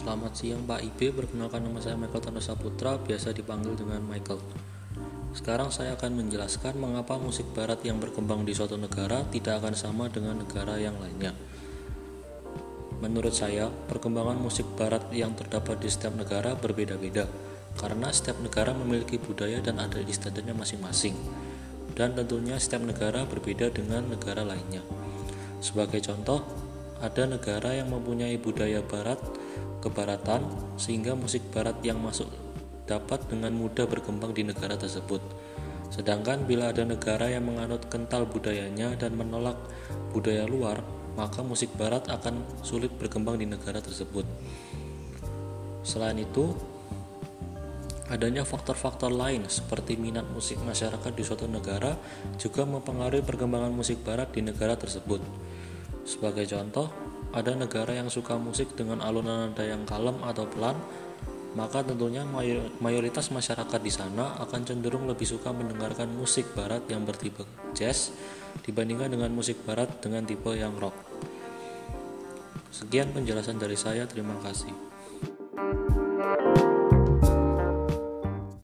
Selamat siang Pak IB, perkenalkan nama saya Michael Tano Saputra, biasa dipanggil dengan Michael. Sekarang saya akan menjelaskan mengapa musik barat yang berkembang di suatu negara tidak akan sama dengan negara yang lainnya. Menurut saya, perkembangan musik barat yang terdapat di setiap negara berbeda-beda, karena setiap negara memiliki budaya dan adat istiadatnya masing-masing. Dan tentunya setiap negara berbeda dengan negara lainnya. Sebagai contoh, ada negara yang mempunyai budaya barat kebaratan sehingga musik barat yang masuk dapat dengan mudah berkembang di negara tersebut. Sedangkan bila ada negara yang menganut kental budayanya dan menolak budaya luar, maka musik barat akan sulit berkembang di negara tersebut. Selain itu, adanya faktor-faktor lain seperti minat musik masyarakat di suatu negara juga mempengaruhi perkembangan musik barat di negara tersebut. Sebagai contoh, ada negara yang suka musik dengan alunan nada yang kalem atau pelan, maka tentunya mayoritas masyarakat di sana akan cenderung lebih suka mendengarkan musik barat yang bertipe jazz dibandingkan dengan musik barat dengan tipe yang rock. Sekian penjelasan dari saya, terima kasih.